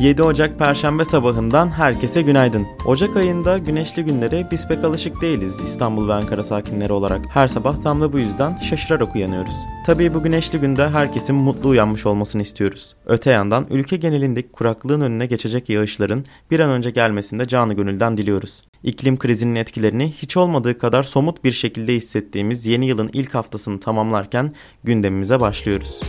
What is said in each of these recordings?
7 Ocak Perşembe sabahından herkese günaydın. Ocak ayında güneşli günlere biz pek alışık değiliz İstanbul ve Ankara sakinleri olarak. Her sabah tam da bu yüzden şaşırarak uyanıyoruz. Tabii bu güneşli günde herkesin mutlu uyanmış olmasını istiyoruz. Öte yandan ülke genelindeki kuraklığın önüne geçecek yağışların bir an önce gelmesini de canı gönülden diliyoruz. İklim krizinin etkilerini hiç olmadığı kadar somut bir şekilde hissettiğimiz yeni yılın ilk haftasını tamamlarken gündemimize başlıyoruz.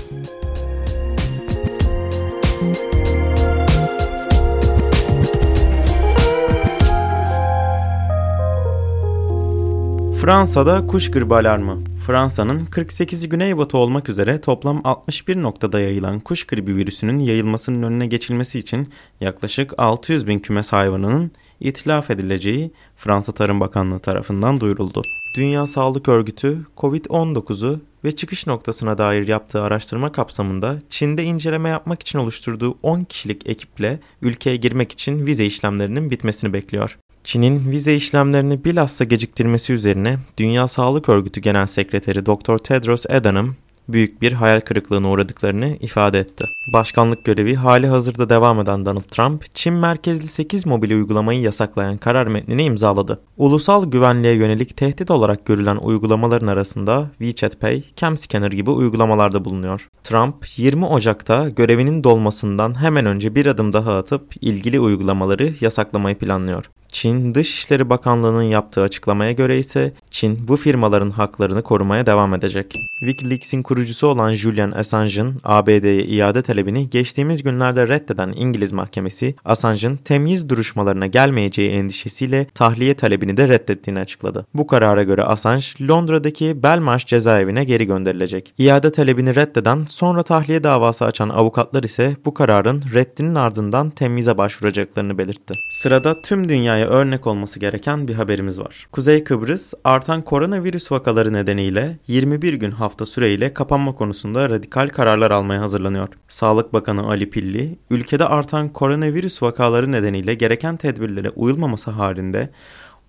Fransa'da kuş gribi alarmı. Fransa'nın 48 güneybatı olmak üzere toplam 61 noktada yayılan kuş gribi virüsünün yayılmasının önüne geçilmesi için yaklaşık 600 bin kümes hayvanının itilaf edileceği Fransa Tarım Bakanlığı tarafından duyuruldu. Dünya Sağlık Örgütü COVID-19'u ve çıkış noktasına dair yaptığı araştırma kapsamında Çin'de inceleme yapmak için oluşturduğu 10 kişilik ekiple ülkeye girmek için vize işlemlerinin bitmesini bekliyor. Çin'in vize işlemlerini bilhassa geciktirmesi üzerine Dünya Sağlık Örgütü Genel Sekreteri Dr. Tedros Adhanom büyük bir hayal kırıklığına uğradıklarını ifade etti. Başkanlık görevi hali hazırda devam eden Donald Trump, Çin merkezli 8 mobil uygulamayı yasaklayan karar metnini imzaladı. Ulusal güvenliğe yönelik tehdit olarak görülen uygulamaların arasında WeChat Pay, CamScanner gibi uygulamalarda bulunuyor. Trump, 20 Ocak'ta görevinin dolmasından hemen önce bir adım daha atıp ilgili uygulamaları yasaklamayı planlıyor. Çin Dışişleri Bakanlığı'nın yaptığı açıklamaya göre ise Çin bu firmaların haklarını korumaya devam edecek. Wikileaks'in kurucusu olan Julian Assange'ın ABD'ye iade talebini geçtiğimiz günlerde reddeden İngiliz mahkemesi Assange'ın temyiz duruşmalarına gelmeyeceği endişesiyle tahliye talebini de reddettiğini açıkladı. Bu karara göre Assange Londra'daki Belmarsh cezaevine geri gönderilecek. İade talebini reddeden sonra tahliye davası açan avukatlar ise bu kararın reddinin ardından temyize başvuracaklarını belirtti. Sırada tüm dünyaya örnek olması gereken bir haberimiz var. Kuzey Kıbrıs artan koronavirüs vakaları nedeniyle 21 gün hafta süreyle kapanma konusunda radikal kararlar almaya hazırlanıyor. Sağlık Bakanı Ali Pilli, ülkede artan koronavirüs vakaları nedeniyle gereken tedbirlere uyulmaması halinde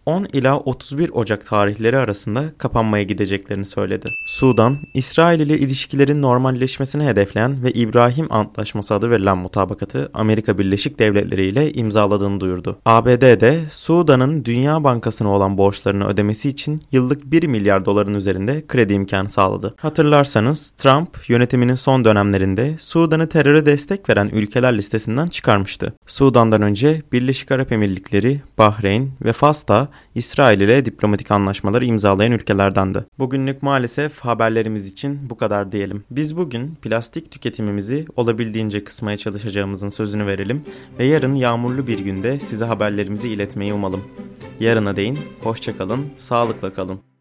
10 ila 31 Ocak tarihleri arasında kapanmaya gideceklerini söyledi. Sudan, İsrail ile ilişkilerin normalleşmesini hedefleyen ve İbrahim Antlaşması adı verilen mutabakatı Amerika Birleşik Devletleri ile imzaladığını duyurdu. ABD de Sudan'ın Dünya Bankası'na olan borçlarını ödemesi için yıllık 1 milyar doların üzerinde kredi imkanı sağladı. Hatırlarsanız Trump yönetiminin son dönemlerinde Sudan'ı teröre destek veren ülkeler listesinden çıkarmıştı. Sudan'dan önce Birleşik Arap Emirlikleri, Bahreyn ve Fas da İsrail ile diplomatik anlaşmaları imzalayan ülkelerdendi. Bugünlük maalesef haberlerimiz için bu kadar diyelim. Biz bugün plastik tüketimimizi olabildiğince kısmaya çalışacağımızın sözünü verelim ve yarın yağmurlu bir günde size haberlerimizi iletmeyi umalım. Yarına değin, hoşçakalın, sağlıkla kalın.